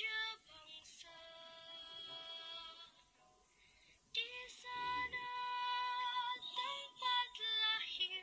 you